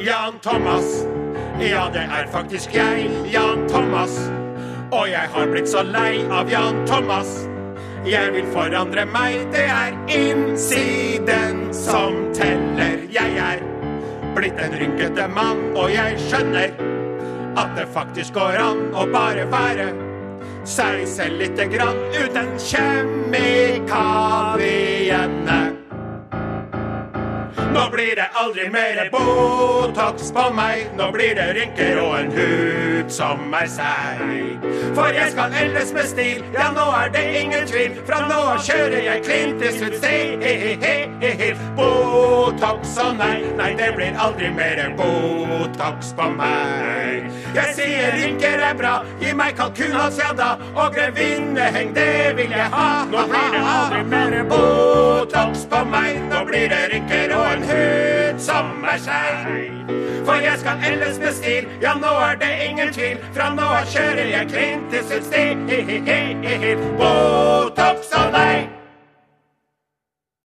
Jan Thomas. Ja, det er faktisk jeg, Jan Thomas. Og jeg har blitt så lei av Jan Thomas. Jeg vil forandre meg, det er innsiden som teller. Jeg er blitt en rynkete mann, og jeg skjønner at det faktisk går an å bare være seg selv lite grann uten kjemikaliene. Nå blir det aldri mer Botox på meg. Nå blir det rynker og en hud som er seig. For jeg skal eldes med stil, ja, nå er det ingen tvil. Fra nå av kjører jeg Clint Eastwood-stil. Botox og nei, nei, det blir aldri mer Botox på meg. Jeg sier rynker er bra, gi meg kalkunhals, ja da. Og grevinneheng, det vil jeg ha. Nå blir det aldri mer Botox som er seig. For jeg skal ellers med stil, ja nå er det ingen tvil. Fra nå av kjører jeg Clint Eastwood-stil.